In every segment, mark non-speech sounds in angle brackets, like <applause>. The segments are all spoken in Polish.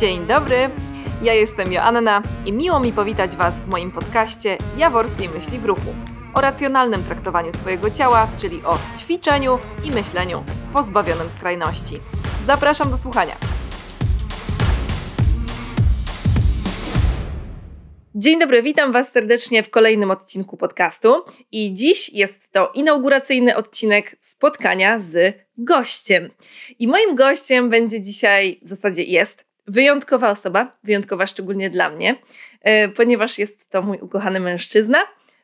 Dzień dobry, ja jestem Joanna i miło mi powitać Was w moim podcaście Jaworskiej Myśli w Ruchu o racjonalnym traktowaniu swojego ciała, czyli o ćwiczeniu i myśleniu pozbawionym skrajności. Zapraszam do słuchania. Dzień dobry, witam Was serdecznie w kolejnym odcinku podcastu. I dziś jest to inauguracyjny odcinek spotkania z gościem. I moim gościem będzie dzisiaj, w zasadzie jest, wyjątkowa osoba, wyjątkowa szczególnie dla mnie, e, ponieważ jest to mój ukochany mężczyzna,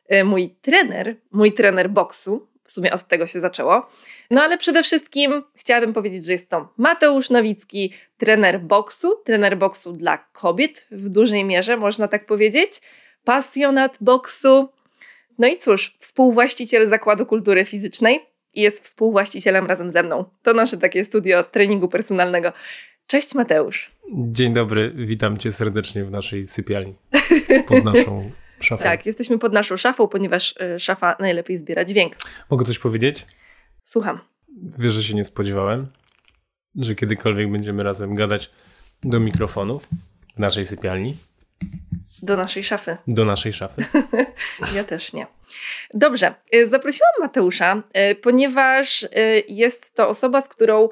e, mój trener, mój trener boksu. W sumie od tego się zaczęło. No ale przede wszystkim chciałabym powiedzieć, że jest to Mateusz Nowicki, trener boksu, trener boksu dla kobiet w dużej mierze, można tak powiedzieć, pasjonat boksu. No i cóż, współwłaściciel Zakładu Kultury Fizycznej i jest współwłaścicielem razem ze mną. To nasze takie studio treningu personalnego. Cześć Mateusz. Dzień dobry, witam cię serdecznie w naszej sypialni. Pod naszą <laughs> szafą. tak, jesteśmy pod naszą szafą, ponieważ y, szafa najlepiej zbiera dźwięk. Mogę coś powiedzieć? Słucham. Wiesz, że się nie spodziewałem, że kiedykolwiek będziemy razem gadać do mikrofonów w naszej sypialni. Do naszej szafy. Do naszej szafy. <laughs> ja też nie. Dobrze, y, zaprosiłam Mateusza, y, ponieważ jest to osoba, z którą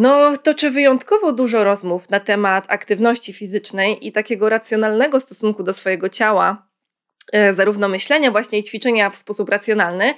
no, toczę wyjątkowo dużo rozmów na temat aktywności fizycznej i takiego racjonalnego stosunku do swojego ciała, e, zarówno myślenia, właśnie i ćwiczenia w sposób racjonalny.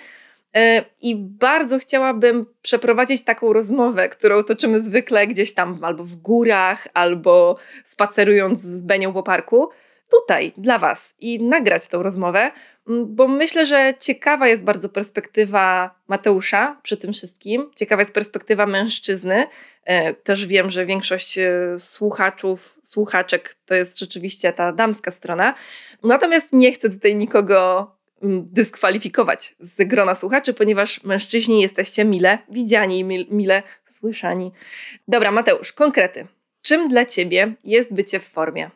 E, I bardzo chciałabym przeprowadzić taką rozmowę, którą toczymy zwykle gdzieś tam albo w górach, albo spacerując z Benią po parku, tutaj dla Was. I nagrać tą rozmowę, bo myślę, że ciekawa jest bardzo perspektywa Mateusza przy tym wszystkim. Ciekawa jest perspektywa mężczyzny. E, też wiem, że większość e, słuchaczów, słuchaczek to jest rzeczywiście ta damska strona. Natomiast nie chcę tutaj nikogo dyskwalifikować z grona słuchaczy, ponieważ mężczyźni jesteście mile widziani i mile słyszani. Dobra, Mateusz, konkrety. Czym dla ciebie jest bycie w formie?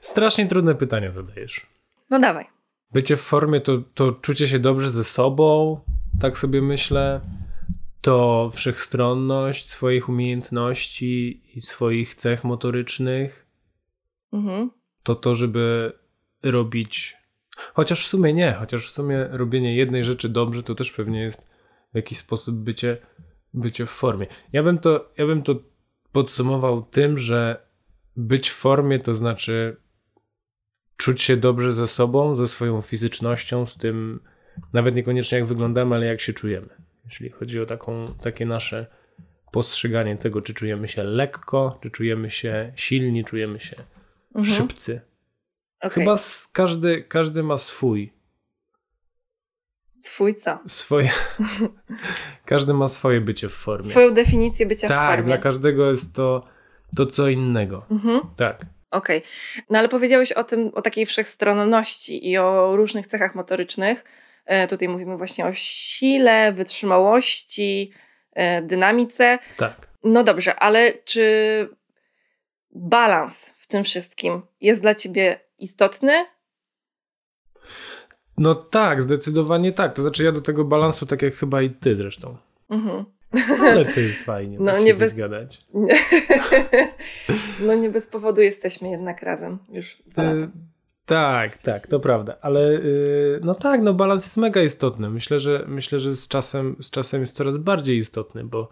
Strasznie trudne pytania zadajesz. No dawaj. Bycie w formie to, to czucie się dobrze ze sobą, tak sobie myślę. To wszechstronność swoich umiejętności i swoich cech motorycznych. Mhm. To to, żeby robić. Chociaż w sumie nie, chociaż w sumie robienie jednej rzeczy dobrze, to też pewnie jest w jakiś sposób bycie, bycie w formie. Ja bym to, ja bym to podsumował tym, że być w formie to znaczy czuć się dobrze ze sobą, ze swoją fizycznością, z tym nawet niekoniecznie jak wyglądamy, ale jak się czujemy. Jeśli chodzi o taką, takie nasze postrzeganie tego, czy czujemy się lekko, czy czujemy się silni, czujemy się mhm. szybcy. Okay. Chyba każdy, każdy ma swój. Swój co? Swoje. <laughs> każdy ma swoje bycie w formie. Swoją definicję bycia tak, w formie. Tak, dla każdego jest to to co innego. Mhm. Tak. Okej. Okay. No ale powiedziałeś o tym, o takiej wszechstronności i o różnych cechach motorycznych. E, tutaj mówimy właśnie o sile, wytrzymałości, e, dynamice. Tak. No dobrze, ale czy balans w tym wszystkim jest dla ciebie istotny? No tak, zdecydowanie tak. To znaczy ja do tego balansu, tak jak chyba i ty zresztą. Mhm. Ale to jest fajnie, no, tak nie bez... gadać. <laughs> no nie bez powodu jesteśmy jednak razem już dwa lata. Y, tak, tak, to prawda, ale y, no tak, no balans jest mega istotny. Myślę, że myślę, że z czasem, z czasem jest coraz bardziej istotny, bo,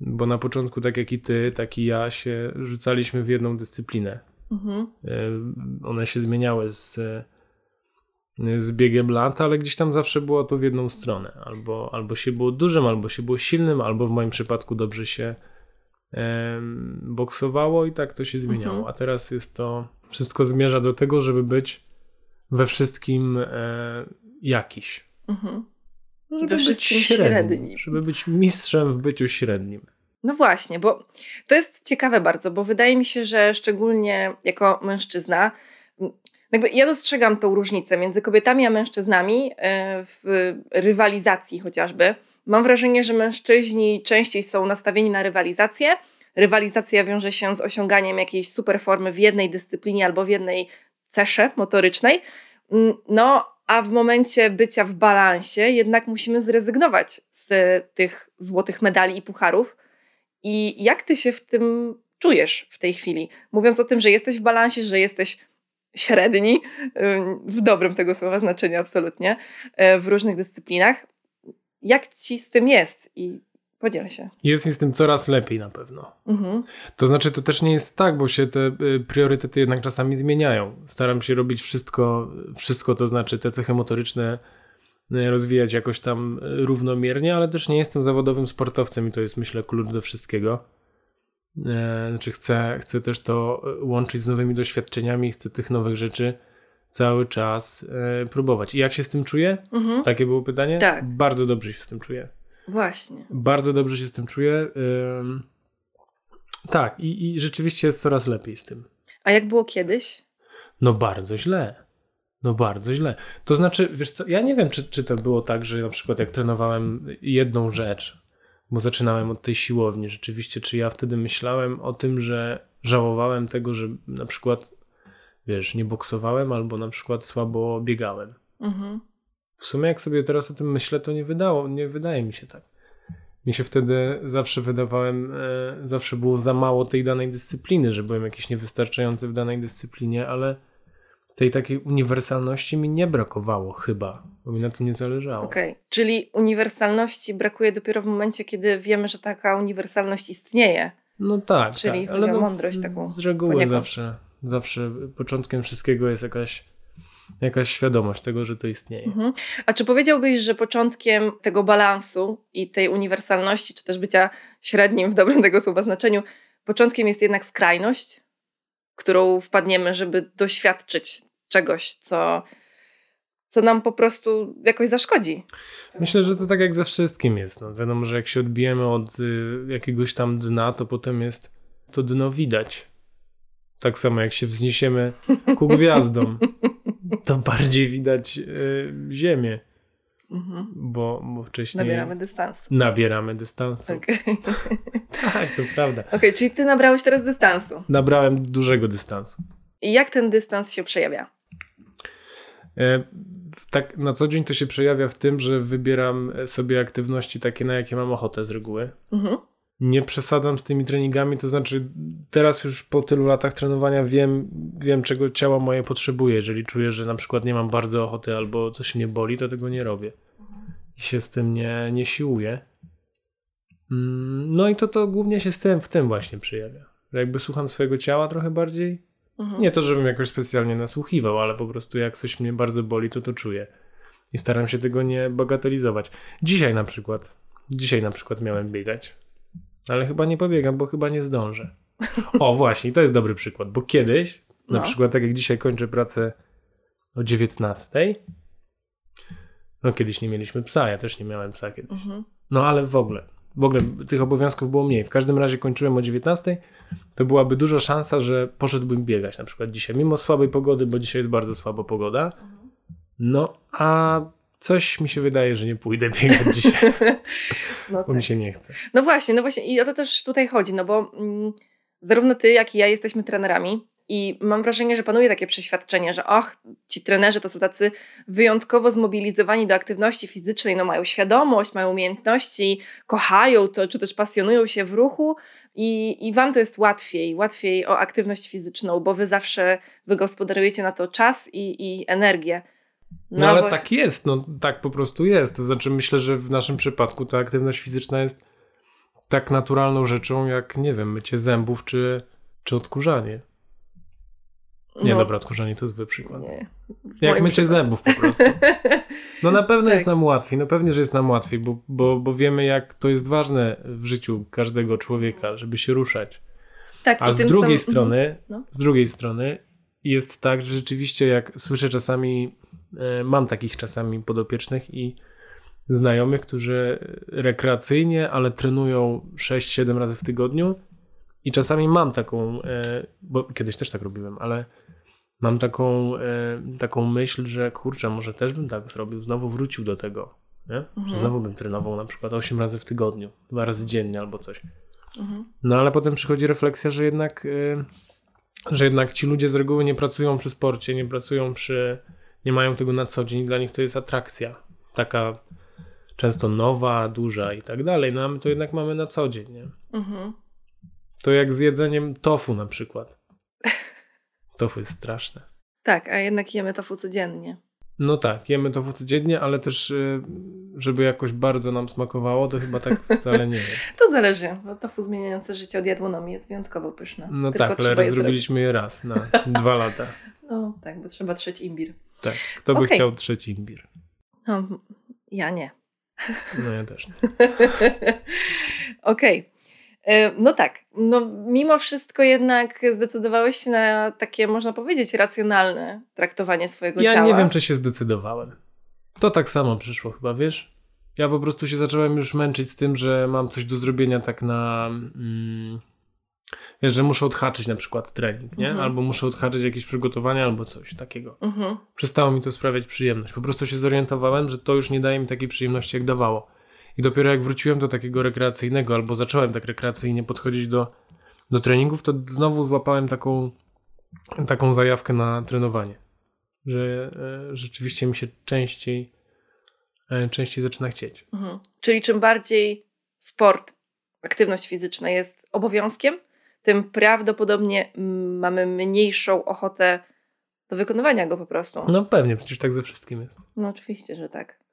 bo na początku, tak jak i ty, tak i ja się rzucaliśmy w jedną dyscyplinę. Mhm. Y, one się zmieniały z z biegiem lat, ale gdzieś tam zawsze było to w jedną stronę. Albo, albo się było dużym, albo się było silnym, albo w moim przypadku dobrze się em, boksowało i tak to się zmieniało. Mhm. A teraz jest to, wszystko zmierza do tego, żeby być we wszystkim e, jakiś. Mhm. Żeby we być średnim, średnim. Żeby być mistrzem w byciu średnim. No właśnie, bo to jest ciekawe bardzo, bo wydaje mi się, że szczególnie jako mężczyzna jakby ja dostrzegam tą różnicę między kobietami a mężczyznami e, w rywalizacji chociażby. Mam wrażenie, że mężczyźni częściej są nastawieni na rywalizację. Rywalizacja wiąże się z osiąganiem jakiejś super formy w jednej dyscyplinie albo w jednej cesze motorycznej. Mm, no, a w momencie bycia w balansie jednak musimy zrezygnować z tych złotych medali i pucharów. I jak ty się w tym czujesz w tej chwili? Mówiąc o tym, że jesteś w balansie, że jesteś średni, w dobrym tego słowa znaczeniu absolutnie, y, w różnych dyscyplinach. Jak ci z tym jest i podziel się. Jest mi z tym coraz lepiej na pewno. Mhm. To znaczy, to też nie jest tak, bo się te y, priorytety jednak czasami zmieniają. Staram się robić wszystko, wszystko to znaczy te cechy motoryczne y, rozwijać jakoś tam równomiernie, ale też nie jestem zawodowym sportowcem i to jest myślę klucz do wszystkiego. E, znaczy chcę, chcę też to łączyć z nowymi doświadczeniami, chcę tych nowych rzeczy cały czas e, próbować. I jak się z tym czuję? Mhm. Takie było pytanie? Tak. Bardzo dobrze się z tym czuję. Właśnie. Bardzo dobrze się z tym czuję. tak, i, i rzeczywiście jest coraz lepiej z tym. A jak było kiedyś? No bardzo źle. No bardzo źle. To znaczy, wiesz co, ja nie wiem, czy, czy to było tak, że na przykład jak trenowałem jedną rzecz, bo zaczynałem od tej siłowni rzeczywiście, czy ja wtedy myślałem o tym, że żałowałem tego, że na przykład, wiesz, nie boksowałem albo na przykład słabo biegałem. Mhm. W sumie jak sobie teraz o tym myślę, to nie wydało, nie wydaje mi się tak. Mi się wtedy zawsze wydawałem, e, zawsze było za mało tej danej dyscypliny, że byłem jakiś niewystarczający w danej dyscyplinie, ale tej takiej uniwersalności mi nie brakowało chyba, bo mi na tym nie zależało. Okej, okay. czyli uniwersalności brakuje dopiero w momencie, kiedy wiemy, że taka uniwersalność istnieje. No tak, czyli tak. ale no, mądrość taką. Z reguły zawsze, zawsze początkiem wszystkiego jest jakaś jakaś świadomość tego, że to istnieje. Mhm. A czy powiedziałbyś, że początkiem tego balansu i tej uniwersalności, czy też bycia średnim w dobrym tego słowa znaczeniu, początkiem jest jednak skrajność, którą wpadniemy, żeby doświadczyć czegoś, co, co nam po prostu jakoś zaszkodzi. Myślę, że to tak jak ze wszystkim jest. No, wiadomo, że jak się odbijemy od y, jakiegoś tam dna, to potem jest to dno widać. Tak samo jak się wzniesiemy ku <laughs> gwiazdom, to bardziej widać y, Ziemię. Mhm. Bo, bo wcześniej. Nabieramy dystansu. Nabieramy dystansu. Okay. <laughs> tak, to prawda. Okej, okay, czyli ty nabrałeś teraz dystansu. Nabrałem dużego dystansu. I jak ten dystans się przejawia? E, tak na co dzień to się przejawia w tym, że wybieram sobie aktywności takie, na jakie mam ochotę z reguły. Mhm nie przesadzam z tymi treningami, to znaczy teraz już po tylu latach trenowania wiem, wiem czego ciało moje potrzebuje. Jeżeli czuję, że na przykład nie mam bardzo ochoty albo coś mnie boli, to tego nie robię. I się z tym nie, nie siłuję. Mm, no i to, to głównie się z tym, w tym właśnie przejawia. Że jakby słucham swojego ciała trochę bardziej. Mhm. Nie to, żebym jakoś specjalnie nasłuchiwał, ale po prostu jak coś mnie bardzo boli, to to czuję. I staram się tego nie bagatelizować. Dzisiaj na przykład, dzisiaj na przykład miałem biegać ale chyba nie pobiegam, bo chyba nie zdążę. O, właśnie, to jest dobry przykład, bo kiedyś, no. na przykład tak jak dzisiaj kończę pracę o 19. No kiedyś nie mieliśmy psa, ja też nie miałem psa kiedyś. Mhm. No ale w ogóle, w ogóle tych obowiązków było mniej. W każdym razie kończyłem o 19, to byłaby duża szansa, że poszedłbym biegać na przykład dzisiaj, mimo słabej pogody, bo dzisiaj jest bardzo słaba pogoda. Mhm. No, a coś mi się wydaje, że nie pójdę biegać dzisiaj, <laughs> no bo tak. mi się nie chce. No właśnie, no właśnie i o to też tutaj chodzi, no bo mm, zarówno ty, jak i ja jesteśmy trenerami i mam wrażenie, że panuje takie przeświadczenie, że och, ci trenerzy to są tacy wyjątkowo zmobilizowani do aktywności fizycznej, no mają świadomość, mają umiejętności, kochają to, czy też pasjonują się w ruchu, i, I wam to jest łatwiej, łatwiej o aktywność fizyczną, bo wy zawsze wygospodarujecie na to czas i, i energię. No, no ale właśnie. tak jest, no tak po prostu jest. To znaczy myślę, że w naszym przypadku ta aktywność fizyczna jest tak naturalną rzeczą, jak nie wiem, mycie zębów czy, czy odkurzanie. Nie, no, dobra, odkurzanie to zły przykład. Nie. Jak mycie przykład. zębów po prostu. <laughs> No na pewno tak. jest nam łatwiej, no pewnie, że jest nam łatwiej, bo, bo, bo wiemy jak to jest ważne w życiu każdego człowieka, żeby się ruszać. Tak, A z drugiej sam... strony, no. z drugiej strony jest tak, że rzeczywiście jak słyszę czasami E, mam takich czasami podopiecznych i znajomych, którzy rekreacyjnie, ale trenują 6-7 razy w tygodniu. I czasami mam taką, e, bo kiedyś też tak robiłem, ale mam taką, e, taką myśl, że kurczę, może też bym tak zrobił, znowu wrócił do tego. Mhm. Znowu bym trenował na przykład 8 razy w tygodniu, dwa razy dziennie albo coś. Mhm. No ale potem przychodzi refleksja, że jednak, że jednak ci ludzie z reguły nie pracują przy sporcie, nie pracują przy nie mają tego na co dzień, dla nich to jest atrakcja. Taka często nowa, duża i tak dalej. No a my to jednak mamy na co dzień, nie? Mhm. To jak z jedzeniem tofu na przykład. <laughs> Tofu jest straszne. Tak, a jednak jemy tofu codziennie. No tak, jemy tofu codziennie, ale też y, żeby jakoś bardzo nam smakowało, to chyba tak wcale nie jest. <laughs> To zależy, bo tofu zmieniające życie od jadłonomii jest wyjątkowo pyszne. No Tylko tak, ale je zrobiliśmy je raz na dwa <laughs> lata. No tak, bo trzeba trzeć imbir. Tak, kto by Okej. chciał trzeci imbir? No, ja nie. No ja też nie. <laughs> Okej. E, No tak, no mimo wszystko jednak zdecydowałeś się na takie, można powiedzieć, racjonalne traktowanie swojego Ja ciała. nie wiem, czy się zdecydowałem. To tak samo przyszło chyba, wiesz? Ja po prostu się zacząłem już męczyć z tym, że mam coś do zrobienia tak na... Mm, wiesz, że muszę odhaczyć na przykład trening, nie? Mhm. Albo muszę odhaczyć jakieś przygotowania, albo coś takiego. Mhm. Przestało mi to sprawiać przyjemność. Po prostu się zorientowałem, że to już nie daje mi takiej przyjemności, jak dawało. I dopiero jak wróciłem do takiego rekreacyjnego, albo zacząłem tak rekreacyjnie podchodzić do, do treningów, to znowu złapałem taką, taką zajawkę na trenowanie. Że e, rzeczywiście mi się częściej, e, częściej zaczyna chcieć. Mhm. Czyli czym bardziej sport, aktywność fizyczna jest obowiązkiem, tym prawdopodobnie mamy mniejszą ochotę do wykonywania go po prostu. No pewnie, przecież tak ze wszystkim jest. No oczywiście, że tak.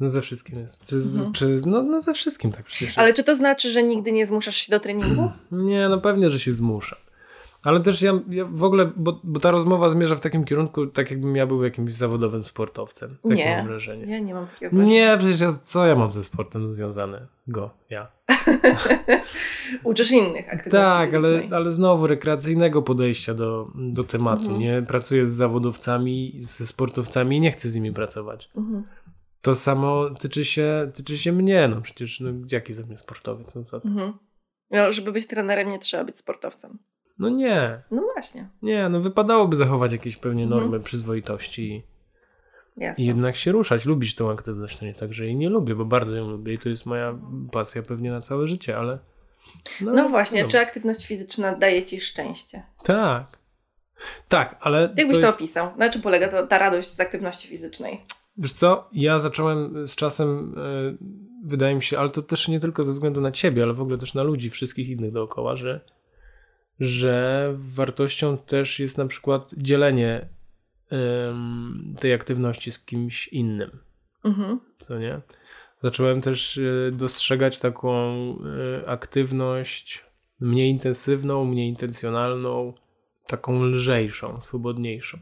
No ze wszystkim jest. Czy, Mhm. czy no, no ze wszystkim tak przecież Ale jest. czy to znaczy, że nigdy nie zmuszasz się do treningu? <clears throat> Nie, no pewnie, że się zmusza. Ale też ja, ja w ogóle, bo, bo ta rozmowa zmierza w takim kierunku, tak jakbym ja był jakimś zawodowym sportowcem. Takie Nie. mam wrażenie. Ja nie mam takiego wrażenia. Nie, przecież ja, co ja mam ze sportem związane? Go, ja. <laughs> Uczysz innych aktywności Tak, ale, ale znowu rekreacyjnego podejścia do, do tematu. Mhm. Nie pracuję z zawodowcami, ze sportowcami i nie chcę z nimi pracować. Mhm. To samo tyczy się, tyczy się mnie, no przecież no, gdzie jaki ze mnie sportowiec, no co ty? Mhm. No, żeby być trenerem, nie trzeba być sportowcem. No nie, No właśnie, nie, no wypadałoby zachować jakieś pewnie Mhm. normy przyzwoitości jasne. i jednak się ruszać, lubić tą aktywność. To nie tak, że jej nie lubię, bo bardzo ją lubię i to jest moja pasja pewnie na całe życie, ale... No właśnie, no. czy aktywność fizyczna daje ci szczęście? Tak. Tak, ale Jakbyś to, to jest, opisał? Na czym polega to, ta radość z aktywności fizycznej? Wiesz co, ja zacząłem z czasem, e, wydaje mi się, ale to też nie tylko ze względu na ciebie, ale w ogóle też na ludzi, wszystkich innych dookoła, że, że wartością też jest na przykład dzielenie tej aktywności z kimś innym, Mhm. co nie? Zacząłem też e, dostrzegać taką e, aktywność mniej intensywną, mniej intencjonalną, taką lżejszą, swobodniejszą.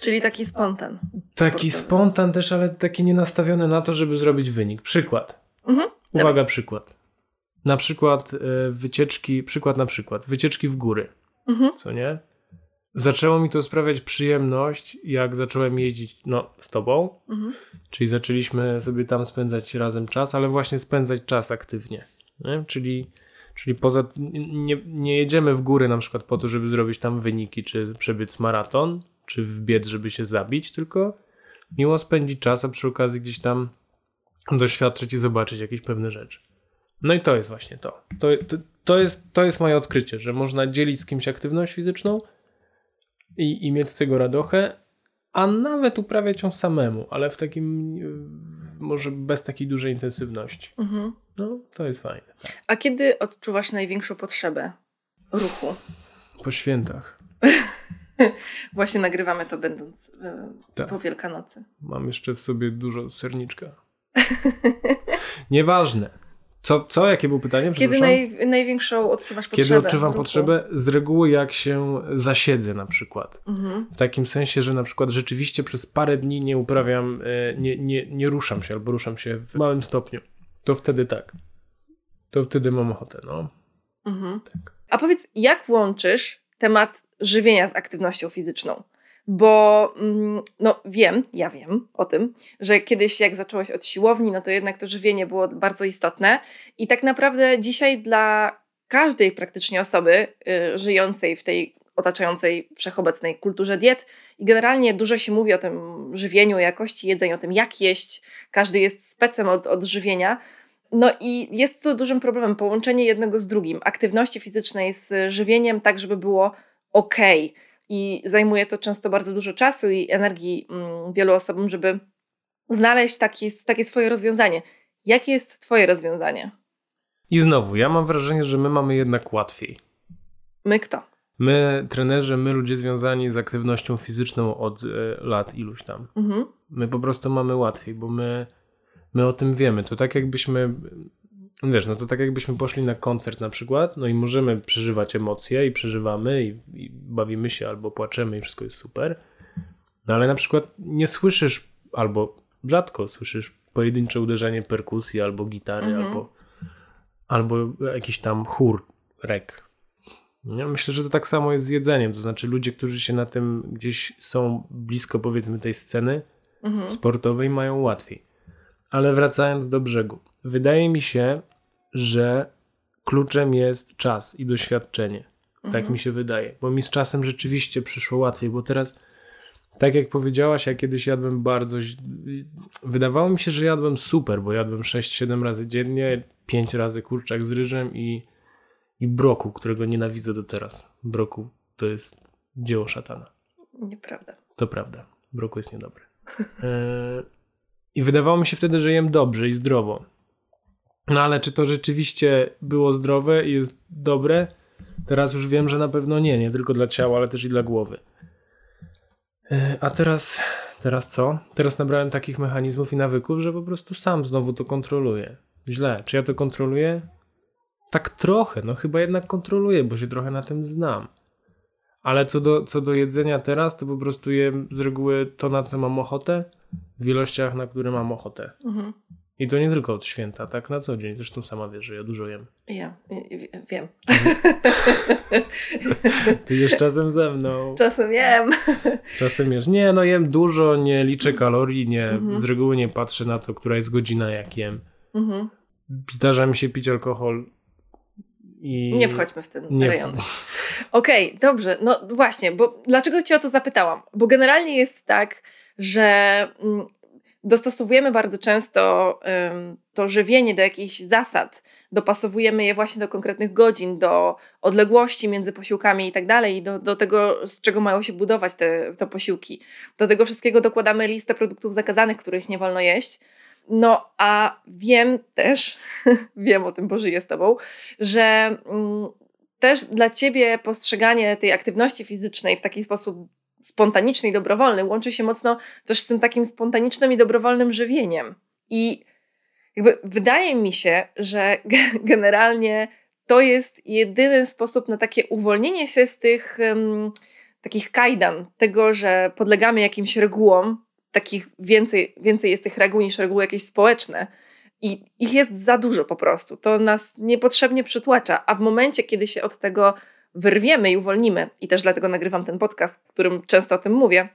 Czyli taki spontan. Taki sportowy. spontan też, ale taki nie nastawiony na to, żeby zrobić wynik. Przykład. Mhm. Uwaga, przykład. Na przykład e, wycieczki, przykład na przykład, wycieczki w góry, Mhm. co nie? Zaczęło mi to sprawiać przyjemność, jak zacząłem jeździć, no, z tobą, Mhm. czyli zaczęliśmy sobie tam spędzać razem czas, ale właśnie spędzać czas aktywnie, nie? Czyli, czyli poza, nie, nie jedziemy w góry na przykład po to, żeby zrobić tam wyniki, czy przebiec maraton, czy wbiec, żeby się zabić, tylko miło spędzić czas, a przy okazji gdzieś tam doświadczyć i zobaczyć jakieś pewne rzeczy. No i to jest właśnie to. To, to, to, jest, to jest moje odkrycie, że można dzielić z kimś aktywność fizyczną i, i mieć z tego radochę, a nawet uprawiać ją samemu, ale w takim, e, może bez takiej dużej intensywności. Mhm. No, to jest fajne. A kiedy odczuwasz największą potrzebę ruchu? Po świętach. <laughs> <laughs> Właśnie nagrywamy to będąc e, Tak. po Wielkanocy. Mam jeszcze w sobie dużo serniczka. <laughs> Nieważne. Co, co? Jakie było pytanie? Kiedy naj, największą odczuwasz potrzebę? Kiedy odczuwam ruchu? potrzebę? Z reguły jak się zasiedzę na przykład. Mhm. W takim sensie, że na przykład rzeczywiście przez parę dni nie uprawiam, e, nie, nie, nie ruszam się albo ruszam się w małym stopniu. To wtedy tak. To wtedy mam ochotę, no. Mhm. Tak. A powiedz, jak łączysz temat żywienia z aktywnością fizyczną? Bo mm, no wiem, ja wiem o tym, że kiedyś jak zacząłeś od siłowni, no to jednak to żywienie było bardzo istotne i tak naprawdę dzisiaj dla każdej praktycznie osoby y, żyjącej w tej otaczającej wszechobecnej kulturze diet i generalnie dużo się mówi o tym żywieniu, jakości jedzenia, o tym jak jeść, każdy jest specem od, od żywienia, no i jest to dużym problemem połączenie jednego z drugim, aktywności fizycznej z żywieniem, tak żeby było ok. I zajmuje to często bardzo dużo czasu i energii mm, wielu osobom, żeby znaleźć taki, takie swoje rozwiązanie. Jakie jest Twoje rozwiązanie? I znowu, ja mam wrażenie, że my mamy jednak łatwiej. My kto? My, trenerzy, my ludzie związani z aktywnością fizyczną od y, lat iluś tam. Mhm. My po prostu mamy łatwiej, bo my, my o tym wiemy. To tak jakbyśmy, wiesz, no to tak jakbyśmy poszli na koncert na przykład, no i możemy przeżywać emocje i przeżywamy i, i bawimy się albo płaczemy i wszystko jest super. No ale na przykład nie słyszysz albo rzadko słyszysz pojedyncze uderzenie perkusji albo gitary Mhm. albo, albo jakiś tam chór, rek. Ja myślę, że to tak samo jest z jedzeniem. To znaczy, ludzie, którzy się na tym gdzieś są blisko, powiedzmy, tej sceny Mhm. sportowej, mają łatwiej. Ale wracając do brzegu, wydaje mi się, że kluczem jest czas i doświadczenie. Tak Mhm. mi się wydaje, bo mi z czasem rzeczywiście przyszło łatwiej, bo teraz, tak jak powiedziałaś, ja kiedyś jadłem bardzo. Wydawało mi się, że jadłem super, bo jadłem 6-7 razy dziennie, 5 razy kurczak z ryżem i, i broku, którego nienawidzę do teraz. Broku to jest dzieło szatana. Nieprawda. To prawda. Broku jest niedobry. E, I wydawało mi się wtedy, że jem dobrze i zdrowo. No ale czy to rzeczywiście było zdrowe i jest dobre? Teraz już wiem, że na pewno nie. Nie tylko dla ciała, ale też i dla głowy. E, A teraz, teraz co? Teraz nabrałem takich mechanizmów i nawyków, że po prostu sam znowu to kontroluję. Źle. Czy ja to kontroluję? Tak trochę. No chyba jednak kontroluję, bo się trochę na tym znam. Ale co do, co do jedzenia teraz, to po prostu jem z reguły to, na co mam ochotę, w ilościach, na które mam ochotę. Mhm. I to nie tylko od święta, tak na co dzień. Zresztą sama wiesz, że ja dużo jem. Ja wiem. <laughs> Ty jesz czasem ze mną. Czasem wiem. Czasem jesz. Nie, no jem dużo, nie liczę kalorii, nie, Mhm. z reguły nie patrzę na to, która jest godzina, jak jem. Mhm. Zdarza mi się pić alkohol i... Nie wchodźmy w ten Nie rejon. <laughs> Okej, dobrze. No właśnie, bo dlaczego cię o to zapytałam? Bo generalnie jest tak, że mm, dostosowujemy bardzo często to żywienie do jakichś zasad, dopasowujemy je właśnie do konkretnych godzin, do odległości między posiłkami i tak dalej, do, do tego, z czego mają się budować te, te posiłki. Do tego wszystkiego dokładamy listę produktów zakazanych, których nie wolno jeść. No, a wiem też, <laughs> wiem o tym, bo żyję z tobą, że mm, też dla ciebie postrzeganie tej aktywności fizycznej w taki sposób spontaniczny i dobrowolny łączy się mocno też z tym takim spontanicznym i dobrowolnym żywieniem. I jakby wydaje mi się, że ge- generalnie to jest jedyny sposób na takie uwolnienie się z tych em, takich kajdan, tego, że podlegamy jakimś regułom, takich więcej, więcej jest tych reguł niż reguły jakieś społeczne. I ich jest za dużo po prostu. To nas niepotrzebnie przytłacza. A w momencie, kiedy się od tego wyrwiemy i uwolnimy, i też dlatego nagrywam ten podcast, w którym często o tym mówię,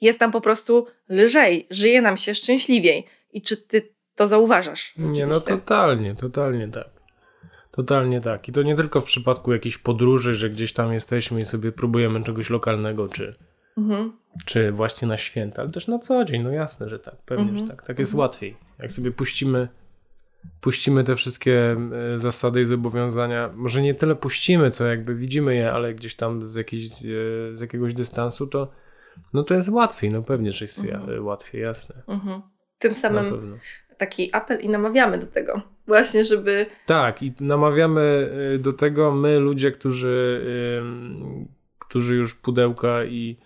jest nam po prostu lżej, żyje nam się szczęśliwiej. I czy ty to zauważasz? Nie, no Oczywiście. totalnie, totalnie tak. Totalnie tak. I to nie tylko w przypadku jakiejś podróży, że gdzieś tam jesteśmy i sobie próbujemy czegoś lokalnego, czy, Mhm. czy właśnie na święta, ale też na co dzień. No jasne, że tak. Pewnie, Mhm. że tak. Tak jest Mhm. łatwiej. Jak sobie puścimy, puścimy te wszystkie e, zasady i zobowiązania, może nie tyle puścimy, co jakby widzimy je, ale gdzieś tam z, jakiejś, e, z jakiegoś dystansu, to no to jest łatwiej. No pewnie, że jest Mhm. ja- łatwiej, jasne. Mhm. Tym samym taki apel i namawiamy do tego. Właśnie, żeby Tak, i namawiamy do tego my, ludzie, którzy, którzy już pudełka i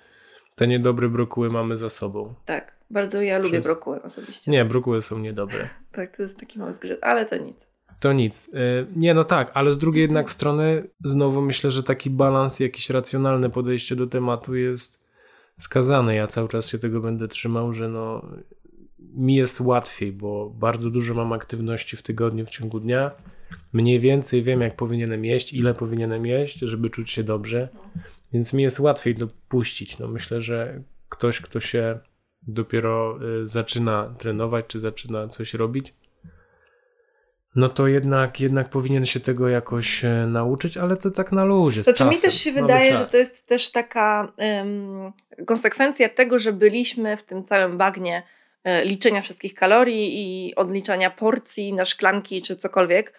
te niedobre brokuły mamy za sobą. tak. Bardzo ja lubię Przez- brokuły osobiście. Nie, brokuły są niedobre. <laughs> Tak, to jest taki mały zgrzyt, ale to nic. To nic. Y, Nie, no tak, ale z drugiej jednak strony znowu myślę, że taki balans, jakieś racjonalne podejście do tematu jest wskazane. Ja cały czas się tego będę trzymał, że no mi jest łatwiej, bo bardzo dużo mam aktywności w tygodniu, w ciągu dnia. Mniej więcej wiem, jak powinienem jeść, ile powinienem jeść, żeby czuć się dobrze. Więc mi jest łatwiej dopuścić. No myślę, że ktoś, kto się dopiero y, zaczyna trenować, czy zaczyna coś robić, no to jednak, jednak powinien się tego jakoś e, nauczyć, ale to tak na luzie. z Znaczy mi też się wydaje, że to jest też taka em, konsekwencja tego, że byliśmy w tym całym bagnie e, liczenia wszystkich kalorii i odliczania porcji na szklanki czy cokolwiek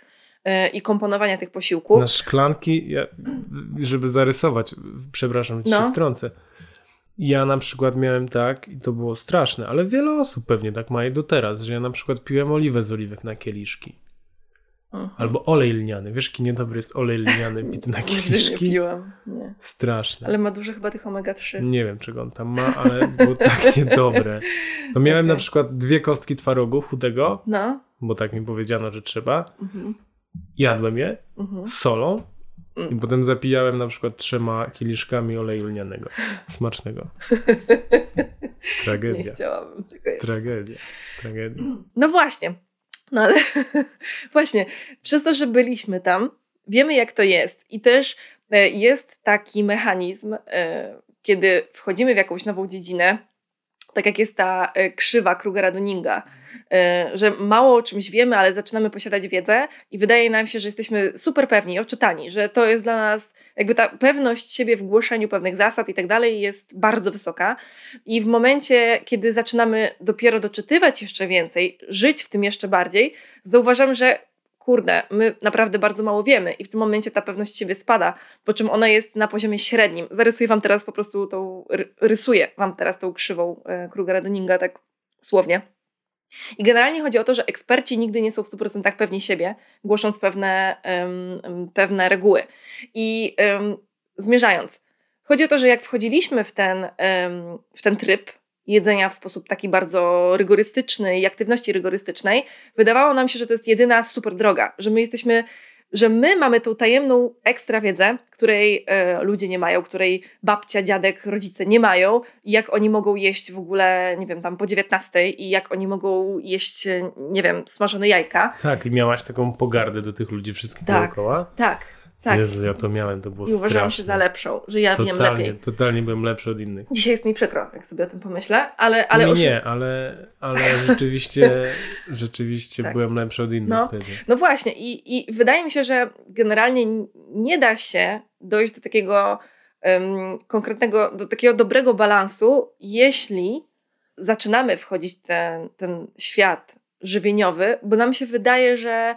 e, i komponowania tych posiłków. Na szklanki, ja, żeby zarysować, przepraszam, że No. się wtrącę. Ja na przykład miałem tak, i to było straszne, ale wiele osób pewnie tak ma i do teraz, że ja na przykład piłem oliwę z oliwek na kieliszki. Albo olej lniany. Wiesz, jaki niedobry jest olej lniany <laughs> pity na kieliszki? Nie piłam, nie. Straszne. Ale ma dużo chyba tych omega-3. Nie wiem, czego on tam ma, ale było tak <laughs> niedobre. No miałem okay. na przykład dwie kostki twarogu chudego, no. bo tak mi powiedziano, że trzeba. Mhm. Jadłem je mhm. z solą. I potem zapijałem na przykład trzema kieliszkami oleju lnianego. Smacznego. <laughs> Tragedia. Nie chciałabym tego jeść. Tragedia. Tragedia. No właśnie. No ale <laughs> właśnie, przez to, że byliśmy tam, wiemy jak to jest i też e, jest taki mechanizm, e, kiedy wchodzimy w jakąś nową dziedzinę, tak jak jest ta e, krzywa Krugera-Dunninga, że mało o czymś wiemy, ale zaczynamy posiadać wiedzę i wydaje nam się, że jesteśmy super pewni, oczytani, że to jest dla nas, jakby ta pewność siebie w głoszeniu pewnych zasad i tak dalej jest bardzo wysoka. I w momencie, kiedy zaczynamy dopiero doczytywać jeszcze więcej, żyć w tym jeszcze bardziej, zauważamy, że kurde, my naprawdę bardzo mało wiemy i w tym momencie ta pewność siebie spada, po czym ona jest na poziomie średnim. Zarysuję Wam teraz po prostu tą, rysuję Wam teraz tą krzywą e, Krugera-Dunninga tak słownie. I generalnie chodzi o to, że eksperci nigdy nie są w 100% pewni siebie, głosząc pewne, um, pewne reguły. I um, zmierzając, chodzi o to, że jak wchodziliśmy w ten, um, w ten tryb jedzenia w sposób taki bardzo rygorystyczny i aktywności rygorystycznej, wydawało nam się, że to jest jedyna super droga, że my jesteśmy że my mamy tą tajemną ekstra wiedzę, której e, ludzie nie mają, której babcia, dziadek, rodzice nie mają i jak oni mogą jeść w ogóle, nie wiem, tam po 19 i jak oni mogą jeść, nie wiem, smażone jajka. Tak, i miałaś taką pogardę do tych ludzi wszystkich tak, dookoła. Tak, tak. Jezu, ja to miałem, to było I uważałam się za lepszą, że ja totalnie, wiem lepiej. Totalnie byłem lepszy od innych. Dzisiaj jest mi przykro, jak sobie o tym pomyślę, ale... ale nie, nie, ale, ale <laughs> rzeczywiście, rzeczywiście tak. byłem lepszy od innych no. wtedy. No właśnie i, i wydaje mi się, że generalnie nie da się dojść do takiego um, konkretnego, do takiego dobrego balansu, jeśli zaczynamy wchodzić w ten, ten świat żywieniowy, bo nam się wydaje, że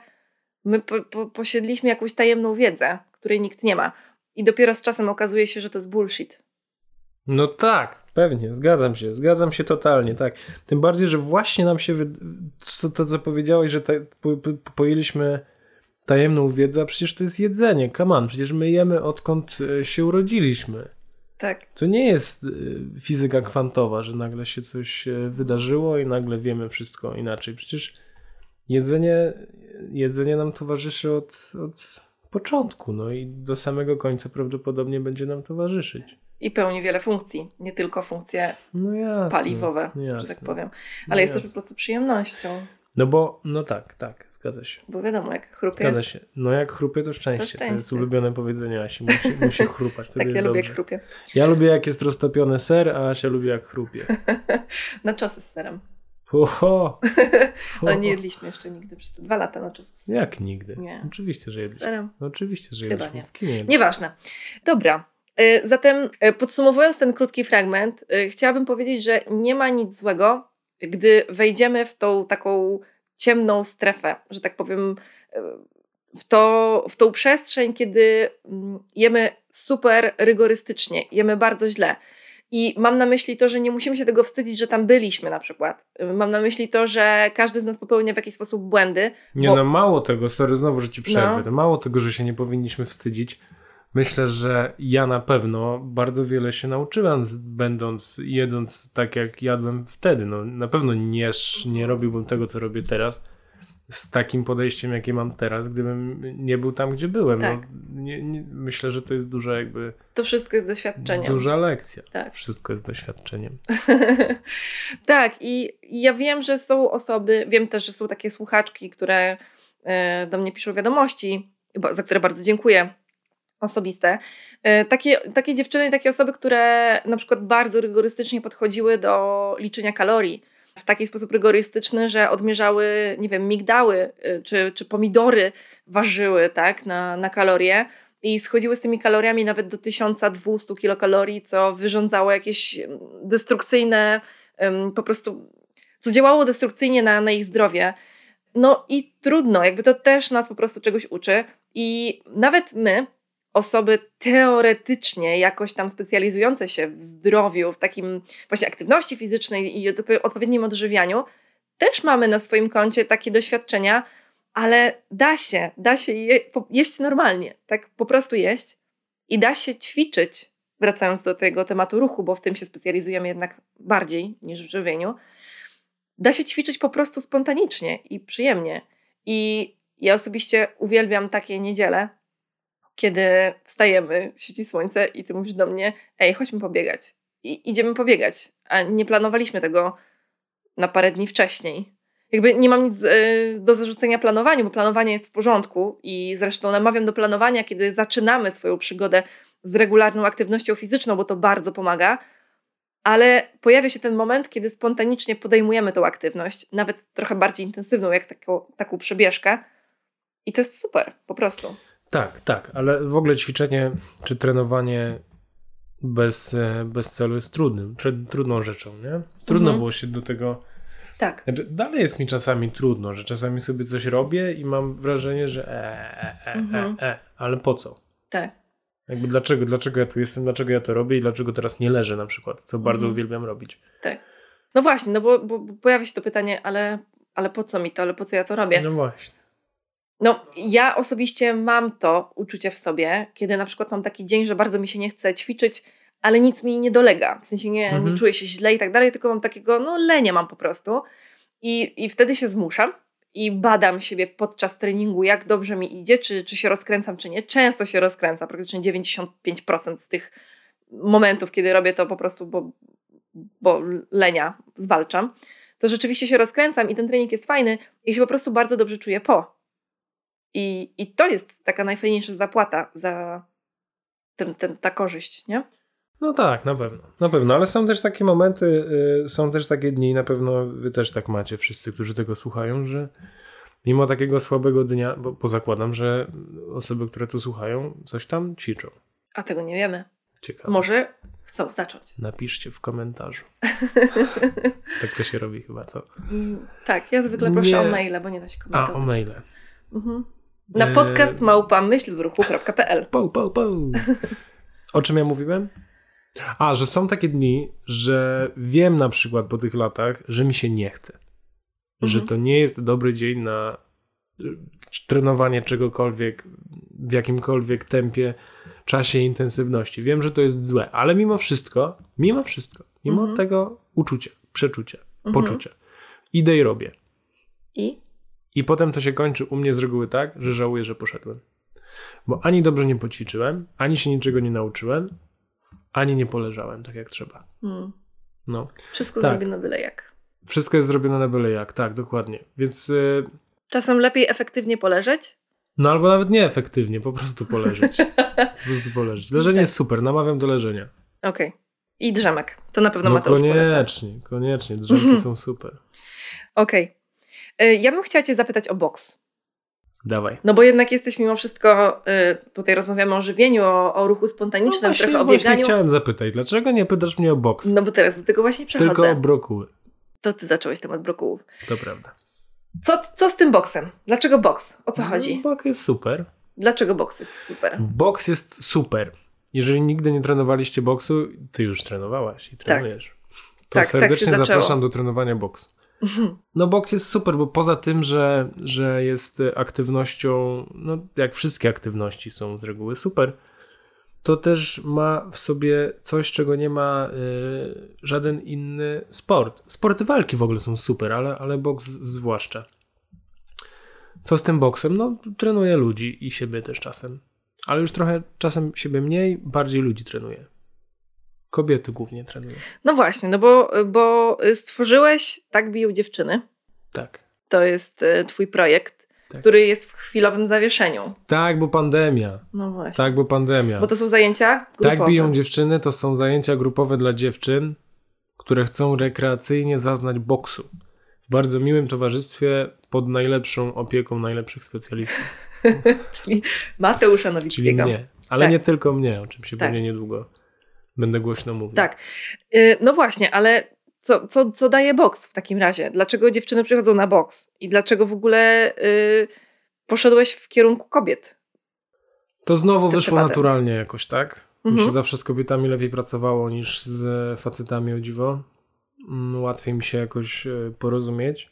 My po, po, posiedliśmy jakąś tajemną wiedzę, której nikt nie ma. I dopiero z czasem okazuje się, że to jest bullshit. No tak, pewnie, zgadzam się, zgadzam się totalnie, tak. Tym bardziej, że właśnie nam się, to, to co powiedziałeś, że po, po, pojęliśmy tajemną wiedzę, a przecież to jest jedzenie, come on, przecież my jemy odkąd e, się urodziliśmy. Tak. To nie jest e, fizyka kwantowa, że nagle się coś e, wydarzyło i nagle wiemy wszystko inaczej. Przecież jedzenie, jedzenie nam towarzyszy od, od początku, no i do samego końca prawdopodobnie będzie nam towarzyszyć. I pełni wiele funkcji, nie tylko funkcje no jasne, paliwowe, jasne, że tak powiem. No Ale no jest jasne. to po prostu przyjemnością. No bo, no tak, tak, zgadza się. Bo wiadomo, jak chrupie. Zgadza się. No jak chrupie, to szczęście. To, szczęście. to jest ulubione powiedzenie Asi. Musi, musi <laughs> chrupać. tak, ja lubię jak chrupie. Ja lubię jak jest roztopiony ser, a Asia lubi jak chrupie. <laughs> Na czosy z serem. Oho. <laughs> Ale nie jedliśmy jeszcze nigdy przez te dwa lata na czusu. Jak nigdy? Nie. Oczywiście, że jedliśmy. No, oczywiście, że jedliśmy. nie. W kinie. Nieważne. Dobra. Y, zatem y, podsumowując ten krótki fragment, y, chciałabym powiedzieć, że nie ma nic złego, gdy wejdziemy w tą taką ciemną strefę, że tak powiem, w, to, w tą przestrzeń, kiedy mm, jemy super rygorystycznie, jemy bardzo źle i mam na myśli to, że nie musimy się tego wstydzić, że tam byliśmy na przykład. Mam na myśli to, że każdy z nas popełnia w jakiś sposób błędy. Nie bo... no, mało tego, sorry, znowu, że ci przerwę. No. To mało tego, że się nie powinniśmy wstydzić. Myślę, że ja na pewno bardzo wiele się nauczyłem, będąc, jedząc tak, jak jadłem wtedy. No, na pewno nie, nie robiłbym tego, co robię teraz z takim podejściem, jakie mam teraz, gdybym nie był tam, gdzie byłem. No, tak. No, nie, nie, myślę, że to jest duża jakby... To wszystko jest doświadczeniem. Duża lekcja. Tak. Wszystko jest doświadczeniem. <laughs> tak i ja wiem, że są osoby, wiem też, że są takie słuchaczki, które e, do mnie piszą wiadomości, za które bardzo dziękuję, osobiste. E, takie, takie dziewczyny i takie osoby, które na przykład bardzo rygorystycznie podchodziły do liczenia kalorii, w taki sposób rygorystyczny, że odmierzały, nie wiem, migdały y, czy, czy pomidory ważyły tak, na, na kalorie i schodziły z tymi kaloriami nawet do 1200 kilokalorii, co wyrządzało jakieś mm, destrukcyjne, po prostu, co działało destrukcyjnie na, na ich zdrowie. No i trudno, jakby to też nas po prostu czegoś uczy. I nawet my, osoby teoretycznie jakoś tam specjalizujące się w zdrowiu, w takim właśnie aktywności fizycznej i odpowiednim odżywianiu, też mamy na swoim koncie takie doświadczenia, ale da się, da się je, jeść normalnie, tak po prostu jeść i da się ćwiczyć, wracając do tego tematu ruchu, bo w tym się specjalizujemy jednak bardziej niż w żywieniu, da się ćwiczyć po prostu spontanicznie i przyjemnie. I ja osobiście uwielbiam takie niedziele, kiedy wstajemy, świeci słońce i ty mówisz do mnie, ej, chodźmy pobiegać. I idziemy pobiegać, a nie planowaliśmy tego na parę dni wcześniej. Jakby nie mam nic y, do zarzucenia planowaniu, bo planowanie jest w porządku i zresztą namawiam do planowania, kiedy zaczynamy swoją przygodę z regularną aktywnością fizyczną, bo to bardzo pomaga, ale pojawia się ten moment, kiedy spontanicznie podejmujemy tą aktywność, nawet trochę bardziej intensywną, jak taką, taką przebieżkę. I to jest super, po prostu. Tak, tak, ale w ogóle ćwiczenie czy trenowanie bez, e, bez celu jest trudnym, trudną rzeczą, nie? Trudno mhm. było się do tego. Tak. Znaczy, dalej jest mi czasami trudno, że czasami sobie coś robię i mam wrażenie, że e, e, e, mhm. e, e, ale po co? Tak. Jakby dlaczego, dlaczego ja tu jestem, dlaczego ja to robię i dlaczego teraz nie leżę na przykład, co bardzo mhm. uwielbiam robić. Tak. No właśnie, no bo, bo, bo pojawia się to pytanie, ale, ale po co mi to, ale po co ja to robię? No właśnie. No, ja osobiście mam to uczucie w sobie, kiedy na przykład mam taki dzień, że bardzo mi się nie chce ćwiczyć, ale nic mi nie dolega. W sensie nie, mhm. nie czuję się źle i tak dalej, tylko mam takiego, no lenie mam po prostu. I, i wtedy się zmuszam i badam siebie podczas treningu, jak dobrze mi idzie, czy, czy się rozkręcam, czy nie. Często się rozkręca, praktycznie 95% z tych momentów, kiedy robię to po prostu, bo, bo lenia zwalczam, to rzeczywiście się rozkręcam i ten trening jest fajny i się po prostu bardzo dobrze czuję po. I, i to jest taka najfajniejsza zapłata za ten, ten, ta korzyść, nie? No tak, na pewno. Na pewno, ale są też takie momenty, y, są też takie dni, na pewno wy też tak macie, wszyscy, którzy tego słuchają, że mimo takiego słabego dnia, bo pozakładam, że osoby, które tu słuchają, coś tam ćwiczą. A tego nie wiemy. Ciekawe. Może chcą zacząć. Napiszcie w komentarzu. <laughs> tak to się robi chyba, co? Mm, tak, ja zwykle proszę nie. o maile, bo nie da się komentować. A, o maile. Mhm. Na podcast małpa myślwruchu.pl Po, po, po. O czym ja mówiłem? A, że są takie dni, że wiem na przykład po tych latach, że mi się nie chce. Mhm. Że to nie jest dobry dzień na y, trenowanie czegokolwiek w jakimkolwiek tempie, czasie i intensywności. Wiem, że to jest złe, ale mimo wszystko, mimo wszystko, mimo mhm. tego uczucia, przeczucia, mhm. poczucia, idę i robię. I? I potem to się kończy u mnie z reguły tak, że żałuję, że poszedłem. Bo ani dobrze nie poćwiczyłem, ani się niczego nie nauczyłem, ani nie poleżałem tak jak trzeba. Hmm. No. Wszystko tak. zrobione byle jak. Wszystko jest zrobione na byle jak, tak, dokładnie. Więc. Yy... Czasem lepiej efektywnie poleżeć? No albo nawet nieefektywnie, po prostu poleżeć. <laughs> po prostu poleżeć. Leżenie okay. jest super, namawiam do leżenia. Okej. Okay. I drzemek. To na pewno no Mateusz koniecznie, poleca. koniecznie. Drzemki <laughs> są super. Okej. Okay. Y, ja bym chciała Cię zapytać o boks. Dawaj. No bo jednak jesteś mimo wszystko, y, tutaj rozmawiamy o żywieniu, o, o ruchu spontanicznym, no właśnie, trochę o bieganiu. Właśnie chciałem zapytać, dlaczego nie pytasz mnie o boks? No bo teraz do tego właśnie przechodzę. Tylko o brokuły. To ty zacząłeś temat brokułów. To prawda. Co, co z tym boksem? Dlaczego boks? O co no, chodzi? Boks jest super. Dlaczego boks jest super? Boks jest super. Jeżeli nigdy nie trenowaliście boksu, ty już trenowałaś i tak. trenujesz. Tak. To tak, serdecznie tak zapraszam do trenowania boksu. No boks jest super, bo poza tym, że, że jest aktywnością, no jak wszystkie aktywności są z reguły super, to też ma w sobie coś, czego nie ma y, żaden inny sport. Sporty walki w ogóle są super, ale, ale boks zwłaszcza. Co z tym boksem? No, trenuję ludzi i siebie też czasem. Ale już trochę czasem siebie mniej, bardziej ludzi trenuję. Kobiety głównie trenują. No właśnie, no bo, bo stworzyłeś Tak biją dziewczyny. Tak. To jest e, twój projekt, tak. który jest w chwilowym zawieszeniu. Tak, bo pandemia. No właśnie. Tak, bo pandemia. Bo to są zajęcia grupowe. Tak biją dziewczyny, to są zajęcia grupowe dla dziewczyn, które chcą rekreacyjnie zaznać boksu. W bardzo miłym towarzystwie pod najlepszą opieką najlepszych specjalistów. <laughs> Czyli Mateusza Nowickiego. Czyli mnie. Ale tak. nie tylko mnie, o czym się tak. pewnie niedługo Będę głośno mówił. Tak. Y, no właśnie, ale co, co, co daje boks w takim razie? Dlaczego dziewczyny przychodzą na boks? I dlaczego w ogóle yy, poszedłeś w kierunku kobiet? To znowu wyszło przypadek. naturalnie jakoś, tak? Mhm. Mi się zawsze z kobietami lepiej pracowało niż z facetami o dziwo. Mm, łatwiej mi się jakoś y, porozumieć.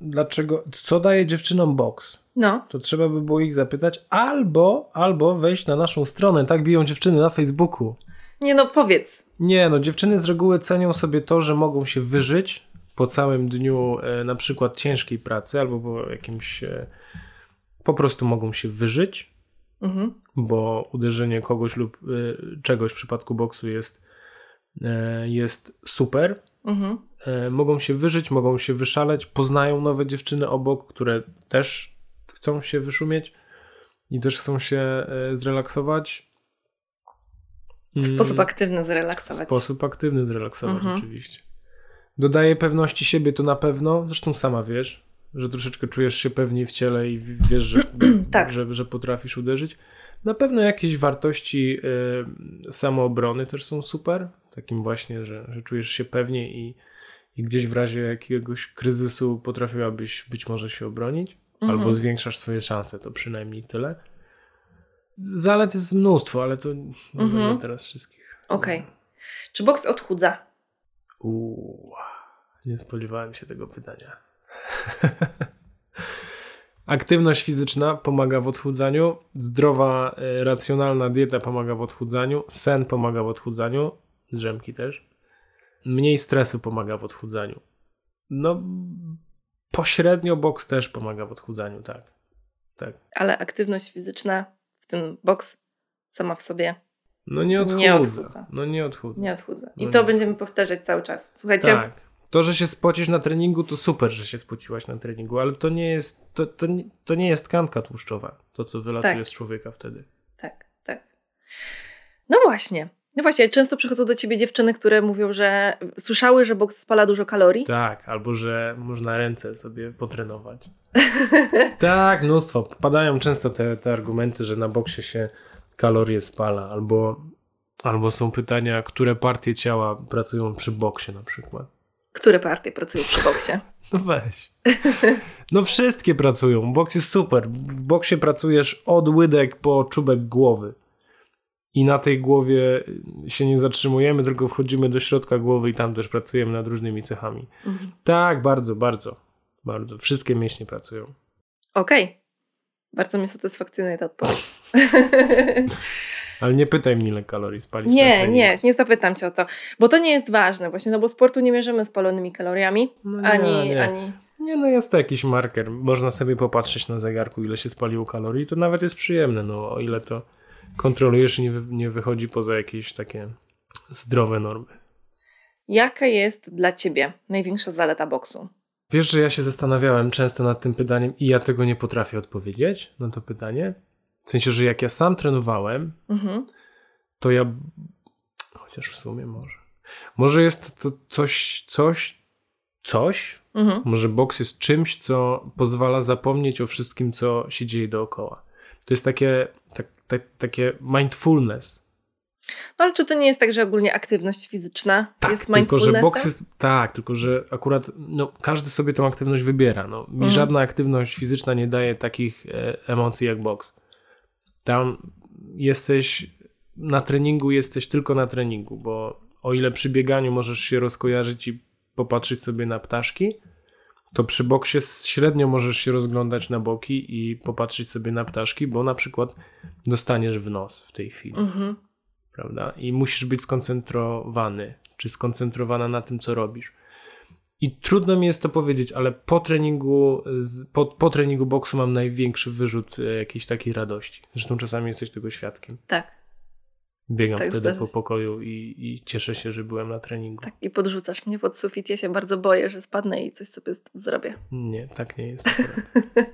dlaczego, co daje dziewczynom boks? No. To trzeba by było ich zapytać, albo, albo wejść na naszą stronę, tak biją dziewczyny na Facebooku. Nie no, powiedz. Nie, no dziewczyny z reguły cenią sobie to, że mogą się wyżyć po całym dniu e, na przykład ciężkiej pracy albo po jakimś e, po prostu mogą się wyżyć, Mhm. bo uderzenie kogoś lub e, czegoś w przypadku boksu jest e, jest super. Mhm. E, mogą się wyżyć, mogą się wyszaleć, poznają nowe dziewczyny obok, które też chcą się wyszumieć i też chcą się e, zrelaksować. W Mm, sposób aktywny w zrelaksować. sposób aktywny zrelaksować, Mhm. oczywiście. Dodaje pewności siebie to na pewno, zresztą sama wiesz, że troszeczkę czujesz się pewniej w ciele i w- wiesz, <clears throat> że, Tak. że, że potrafisz uderzyć. Na pewno jakieś wartości y, samoobrony też są super. Takim właśnie, że, że czujesz się pewnie i, i gdzieś w razie jakiegoś kryzysu potrafiłabyś być może się obronić. Mhm. Albo zwiększasz swoje szanse, to przynajmniej tyle. Zalet jest mnóstwo, ale to nie Mhm. będę teraz wszystkich. Okej. Czy boks odchudza? Uuu, nie spodziewałem się tego pytania. <laughs> Aktywność fizyczna pomaga w odchudzaniu, zdrowa, e, racjonalna dieta pomaga w odchudzaniu, sen pomaga w odchudzaniu, drzemki też. Mniej stresu pomaga w odchudzaniu. No, pośrednio boks też pomaga w odchudzaniu, tak. Tak. Ale aktywność fizyczna, tym boks, sama w sobie No nie odchudza. Nie odchudza. No nie odchudza. nie odchudza. I No to nie. będziemy powtarzać cały czas. Słuchajcie, Tak. To, że się spocisz na treningu, to super, że się spociłaś na treningu, ale to nie jest, to, to, nie, to nie jest tkanka tłuszczowa, to co wylatuje Tak. z człowieka wtedy. tak, tak. No właśnie. No właśnie, często przychodzą do ciebie dziewczyny, które mówią, że słyszały, że boks spala dużo kalorii. Tak, albo że można ręce sobie potrenować. <laughs> tak, mnóstwo. Padają często te, te argumenty, że na boksie się kalorie spala, albo, albo są pytania, które partie ciała pracują przy boksie na przykład. Które partie pracują przy boksie? <laughs> No weź. No wszystkie pracują. Boks jest super. W boksie pracujesz od łydek po czubek głowy. I na tej głowie się nie zatrzymujemy, tylko wchodzimy do środka głowy i tam też pracujemy nad różnymi cechami. Mhm. Tak, bardzo, bardzo. Bardzo. Wszystkie mięśnie pracują. Okej. Bardzo mnie satysfakcjonuje ta odpowiedź. Ale nie pytaj mnie, ile kalorii spalić. nie, nie, nie zapytam cię o to. Bo to nie jest ważne właśnie, no bo sportu nie mierzymy spalonymi kaloriami, No nie, ani, nie. ani... Nie, no jest to jakiś marker. Można sobie popatrzeć na zegarku, ile się spaliło kalorii. To nawet jest przyjemne, no o ile to kontrolujesz i nie, nie wychodzi poza jakieś takie zdrowe normy. Jaka jest dla ciebie największa zaleta boksu? Wiesz, że ja się zastanawiałem często nad tym pytaniem i ja tego nie potrafię odpowiedzieć na to pytanie. W sensie, że jak ja sam trenowałem, Mhm. to ja. Chociaż w sumie może. Może jest to coś, coś, coś. Mhm. Może boks jest czymś, co pozwala zapomnieć o wszystkim, co się dzieje dookoła. To jest takie, tak, tak, takie mindfulness. No ale czy to nie jest tak, że ogólnie aktywność fizyczna Tak, jest tylko że boks jest. Tak, tylko że akurat no, każdy sobie tą aktywność wybiera. No, mi Mhm. żadna aktywność fizyczna nie daje takich e, emocji jak boks. Tam jesteś na treningu, jesteś tylko na treningu, bo o ile przy bieganiu możesz się rozkojarzyć i popatrzeć sobie na ptaszki, to przy boksie średnio możesz się rozglądać na boki i popatrzeć sobie na ptaszki, bo na przykład dostaniesz w nos w tej chwili Mhm. prawda? I musisz być skoncentrowany, czy skoncentrowana na tym, co robisz. I trudno mi jest to powiedzieć, ale po treningu, po, po treningu boksu mam największy wyrzut e, jakiejś takiej radości. Zresztą czasami jesteś tego świadkiem. Tak, Biegam Tak, wtedy po pokoju i, i cieszę się, że byłem na treningu. tak. I podrzucasz mnie pod sufit. Ja się bardzo boję, że spadnę i coś sobie zrobię. Nie, tak nie jest.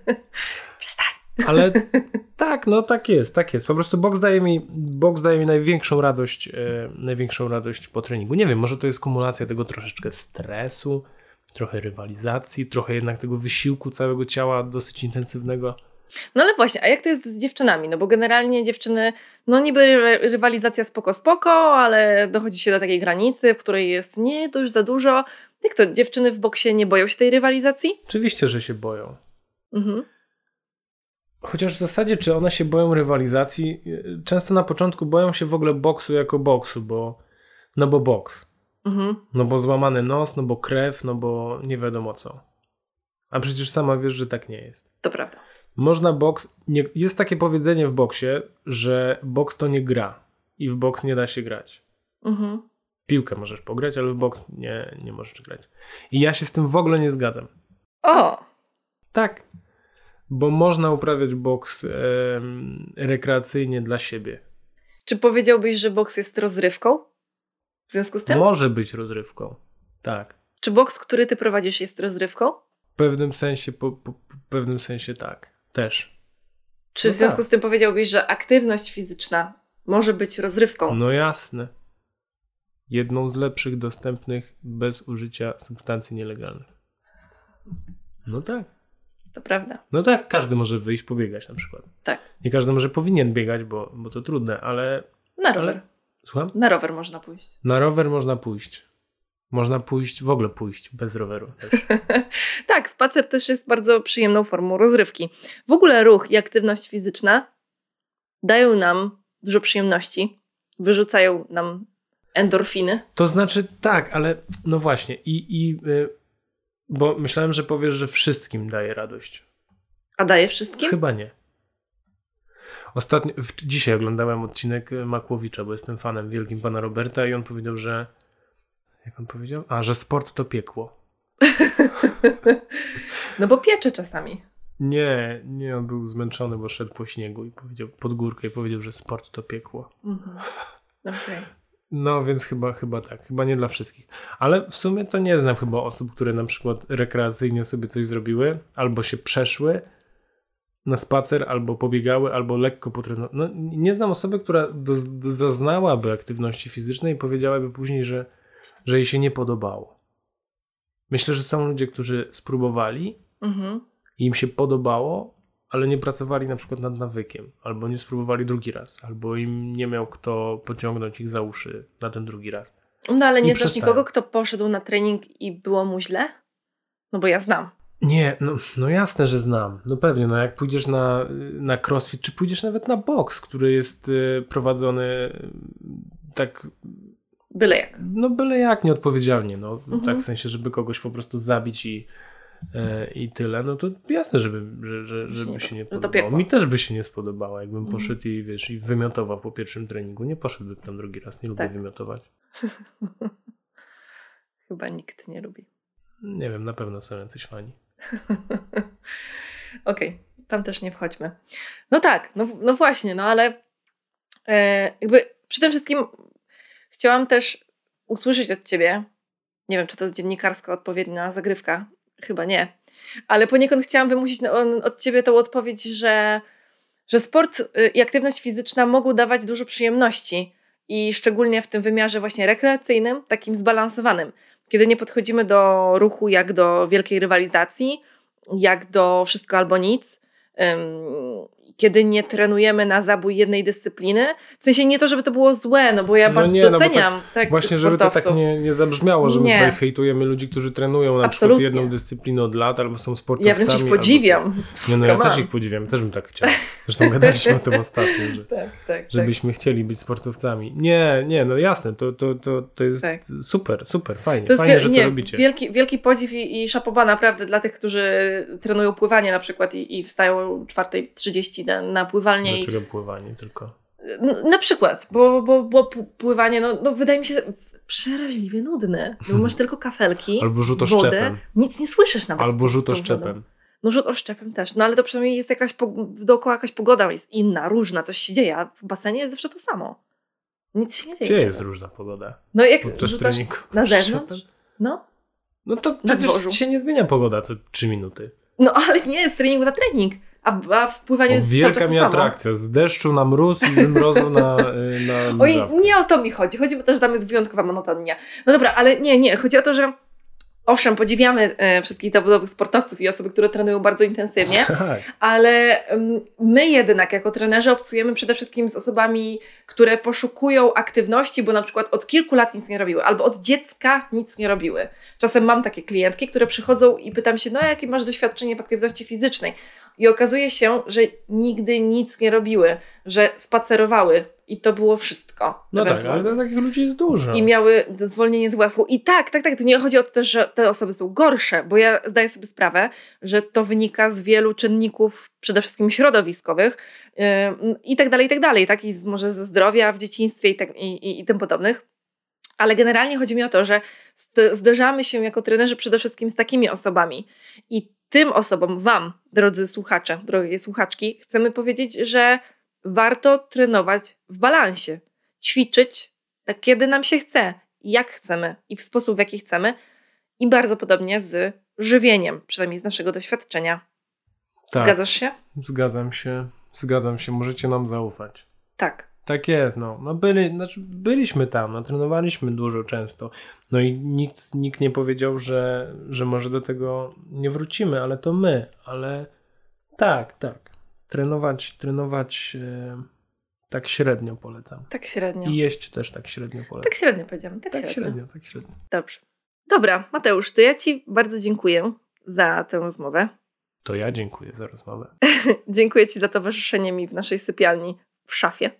<laughs> Przestań. Ale <laughs> tak, no tak jest, tak jest. Po prostu boks daje mi, boks daje mi największą radość, e, największą radość po treningu. Nie wiem, może to jest kumulacja tego troszeczkę stresu, trochę rywalizacji, trochę jednak tego wysiłku całego ciała dosyć intensywnego. No ale właśnie, a jak to jest z dziewczynami? No bo generalnie dziewczyny, no niby ry- rywalizacja spoko spoko, ale dochodzi się do takiej granicy, w której jest nie, to już za dużo. Jak to, dziewczyny w boksie nie boją się tej rywalizacji? Oczywiście, że się boją. Mhm. Chociaż w zasadzie, czy one się boją rywalizacji? Często na początku boją się w ogóle boksu jako boksu, bo no bo boks. Mhm. No bo złamany nos, no bo krew, no bo nie wiadomo co. A przecież sama wiesz, że tak nie jest. To prawda. Można boks. Nie, jest takie powiedzenie w boksie, że boks to nie gra i w boks nie da się grać. Mhm. Piłkę możesz pograć, ale w boks nie, nie możesz grać. I ja się z tym w ogóle nie zgadzam. O! Tak. Bo można uprawiać boks rekreacyjnie dla siebie. Czy powiedziałbyś, że boks jest rozrywką? W związku z tym? Może być rozrywką. Tak. Czy boks, który ty prowadzisz, jest rozrywką? W pewnym sensie, po, po, po pewnym sensie tak. Też. Czy No w związku tak. z tym powiedziałbyś, że aktywność fizyczna może być rozrywką? No jasne. Jedną z lepszych dostępnych bez użycia substancji nielegalnych. No tak. To prawda. No tak, każdy może wyjść pobiegać na przykład. Tak. Nie każdy może powinien biegać, bo, bo to trudne, ale. Na rower. ale słucham? Na rower można pójść. Na rower można pójść. Można pójść, w ogóle pójść bez roweru <laughs> tak, spacer też jest bardzo przyjemną formą rozrywki. W ogóle ruch i aktywność fizyczna dają nam dużo przyjemności, wyrzucają nam endorfiny. To znaczy tak, ale no właśnie. I, i y, bo myślałem, że powiesz, że wszystkim daje radość. A daje wszystkim? Chyba nie. Ostatnio, w, dzisiaj oglądałem odcinek Makłowicza, bo jestem fanem wielkim pana Roberta i on powiedział, że jak on powiedział? A, że sport to piekło. <laughs> no bo piecze czasami. Nie, nie, on był zmęczony, bo szedł po śniegu i powiedział pod górkę i powiedział, że sport to piekło. Mhm. Okej. No, więc chyba, chyba tak. Chyba nie dla wszystkich. Ale w sumie to nie znam chyba osób, które na przykład rekreacyjnie sobie coś zrobiły, albo się przeszły na spacer, albo pobiegały, albo lekko potrenowały. No, nie znam osoby, która do, do, zaznałaby aktywności fizycznej i powiedziałaby później, że, że jej się nie podobało. Myślę, że są ludzie, którzy spróbowali Mhm. i im się podobało, ale nie pracowali na przykład nad nawykiem, albo nie spróbowali drugi raz, albo im nie miał kto pociągnąć ich za uszy na ten drugi raz. No ale I nie znasz przestają. nikogo, kto poszedł na trening i było mu źle? No bo ja znam. Nie, no, no jasne, że znam. No pewnie, no jak pójdziesz na, na crossfit, czy pójdziesz nawet na boks, który jest y, prowadzony y, tak, Byle jak. no byle jak nieodpowiedzialnie, no Mhm. tak w sensie, żeby kogoś po prostu zabić i, e, i tyle, no to jasne, żeby, że, że, żeby się nie to podobało. Mi też by się nie spodobało, jakbym Mhm. poszedł i wiesz, i wymiotował po pierwszym treningu. Nie poszedłbym tam drugi raz, nie lubię Tak. wymiotować. <laughs> Chyba nikt nie lubi. Nie wiem, na pewno są jacyś fani. <laughs> Okej, tam też nie wchodźmy. No tak, no, no właśnie, no ale e, jakby przy tym wszystkim chciałam też usłyszeć od ciebie, nie wiem, czy to jest dziennikarsko odpowiednia zagrywka, chyba nie, ale poniekąd chciałam wymusić od ciebie tą odpowiedź, że, że sport y, i aktywność fizyczna mogą dawać dużo przyjemności i szczególnie w tym wymiarze właśnie rekreacyjnym, takim zbalansowanym, kiedy nie podchodzimy do ruchu jak do wielkiej rywalizacji, jak do wszystko albo nic, kiedy nie trenujemy na zabój jednej dyscypliny. W sensie nie to, żeby to było złe, no bo ja No bardzo nie, no bo doceniam tak, Właśnie, żeby to tak nie, nie zabrzmiało, że my Nie. tutaj hejtujemy ludzi, którzy trenują na przykład Absolutnie. jedną dyscyplinę od lat, albo są sportowcami. Ja wręcz ich albo- podziwiam. Nie, no ja też ich podziwiam, też bym tak chciał. <laughs> Zresztą <laughs> gadaliśmy o tym ostatnio, że, Tak, tak, żebyśmy chcieli być sportowcami. Nie, nie, no jasne, to, to, to, to jest Tak. super, super, fajnie. To fajnie, że nie, to robicie. Wielki, wielki podziw i, i szapoba naprawdę dla tych, którzy trenują pływanie na przykład i, i wstają o 4.30 na, na pływalnię. I, Dlaczego pływanie tylko? Na przykład, bo, bo, bo pływanie no, no wydaje mi się przeraźliwie nudne. No, masz <laughs> tylko kafelki, Albo wodę, nic nie słyszysz nawet. Albo rzut tą oszczepem. No też, no ale to przynajmniej jest jakaś, dookoła jakaś pogoda jest inna, różna, coś się dzieje, a w basenie jest zawsze to samo. Nic się nie dzieje. Gdzie jest różna pogoda? No jak Podczas rzucasz treningu. na zewnątrz, no, No to przecież się nie zmienia pogoda co 3 minuty. no ale nie, z treningu na trening, a, a w pływaniu O, jest wielka mi atrakcja. Z deszczu na mróz i z mrozu na, y, na Oj, nie o to mi chodzi. Chodzi o to, że tam jest wyjątkowa monotonia. No dobra, ale nie, nie. Chodzi o to, że owszem, podziwiamy e, wszystkich zawodowych sportowców i osoby, które trenują bardzo intensywnie, <laughs> Tak. ale my jednak jako trenerzy obcujemy przede wszystkim z osobami, które poszukują aktywności, bo na przykład od kilku lat nic nie robiły, albo od dziecka nic nie robiły. Czasem mam takie klientki, które przychodzą i pytam się, no jakie masz doświadczenie w aktywności fizycznej? I okazuje się, że nigdy nic nie robiły, że spacerowały i to było wszystko. No tak, ale takich ludzi jest dużo. I miały zwolnienie z WF-u. I tak, tak, tak, to nie chodzi o to też, że te osoby są gorsze, bo ja zdaję sobie sprawę, że to wynika z wielu czynników, przede wszystkim środowiskowych yy, i tak dalej, i tak dalej, tak? I z, może ze zdrowia w dzieciństwie i, tak, i, i, i tym podobnych. Ale generalnie chodzi mi o to, że zderzamy się jako trenerzy przede wszystkim z takimi osobami. I tym osobom, Wam, drodzy słuchacze, drogie słuchaczki, chcemy powiedzieć, że warto trenować w balansie, ćwiczyć tak, kiedy nam się chce, jak chcemy i w sposób, w jaki chcemy. I bardzo podobnie z żywieniem, przynajmniej z naszego doświadczenia. Tak, Zgadzasz się? Zgadzam się, zgadzam się. Możecie nam zaufać. Tak. Tak jest, no. no byli, znaczy byliśmy tam, no, trenowaliśmy dużo często. No i nikt, nikt nie powiedział, że, że może do tego nie wrócimy, ale to my, ale tak, tak. Trenować, trenować e, tak średnio polecam. Tak średnio. I jeść też tak średnio polecam. Tak średnio powiedziałam, tak, tak średnio. średnio. Tak średnio, Dobrze. Dobra, Mateusz, to ja Ci bardzo dziękuję za tę rozmowę. To ja dziękuję za rozmowę. <laughs> dziękuję Ci za towarzyszenie mi w naszej sypialni w szafie.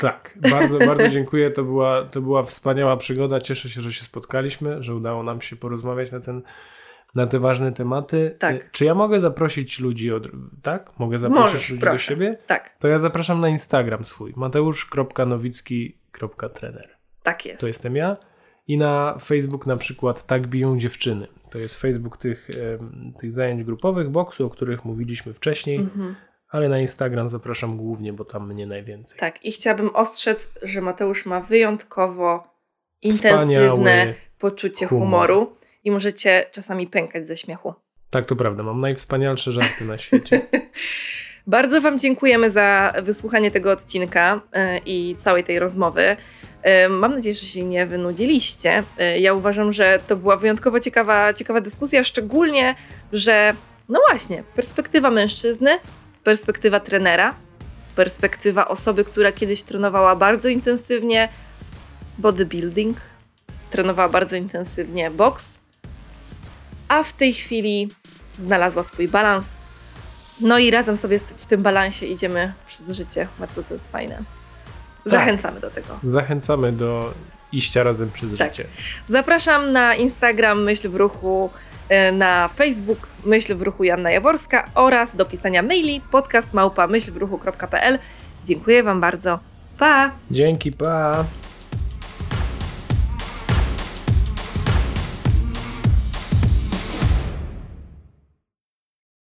Tak, bardzo, <laughs> bardzo dziękuję. To była, to była wspaniała przygoda. Cieszę się, że się spotkaliśmy, że udało nam się porozmawiać na ten na te ważne tematy. Tak. Czy ja mogę zaprosić ludzi od, tak? Mogę zaprosić Możesz, ludzi proszę. do siebie? Tak. To ja zapraszam na Instagram swój mateusz.nowicki.trener. Tak jest. To jestem ja. I na Facebook na przykład Tak biją dziewczyny. To jest Facebook tych, tych zajęć grupowych, boksu, o których mówiliśmy wcześniej. Mhm ale na Instagram zapraszam głównie, bo tam mnie najwięcej. Tak, i chciałabym ostrzec, że Mateusz ma wyjątkowo intensywne poczucie humor. humoru i możecie czasami pękać ze śmiechu. Tak, to prawda, mam najwspanialsze żarty na świecie. <laughs> Bardzo Wam dziękujemy za wysłuchanie tego odcinka e, i całej tej rozmowy. E, mam nadzieję, że się nie wynudziliście. E, ja uważam, że to była wyjątkowo ciekawa, ciekawa dyskusja, szczególnie, że no właśnie, perspektywa mężczyzny perspektywa trenera, perspektywa osoby, która kiedyś trenowała bardzo intensywnie bodybuilding, trenowała bardzo intensywnie boks, a w tej chwili znalazła swój balans. No i razem sobie w tym balansie idziemy przez życie. Bardzo to jest fajne. Tak. Zachęcamy tak. do tego. Zachęcamy do iścia razem przez tak. życie. Zapraszam na Instagram Myśl w Ruchu na Facebook Myśl w Ruchu Janna Jaworska oraz do pisania maili podcast małpa myślwruchu.pl. Dziękuję Wam bardzo. Pa! Dzięki, pa!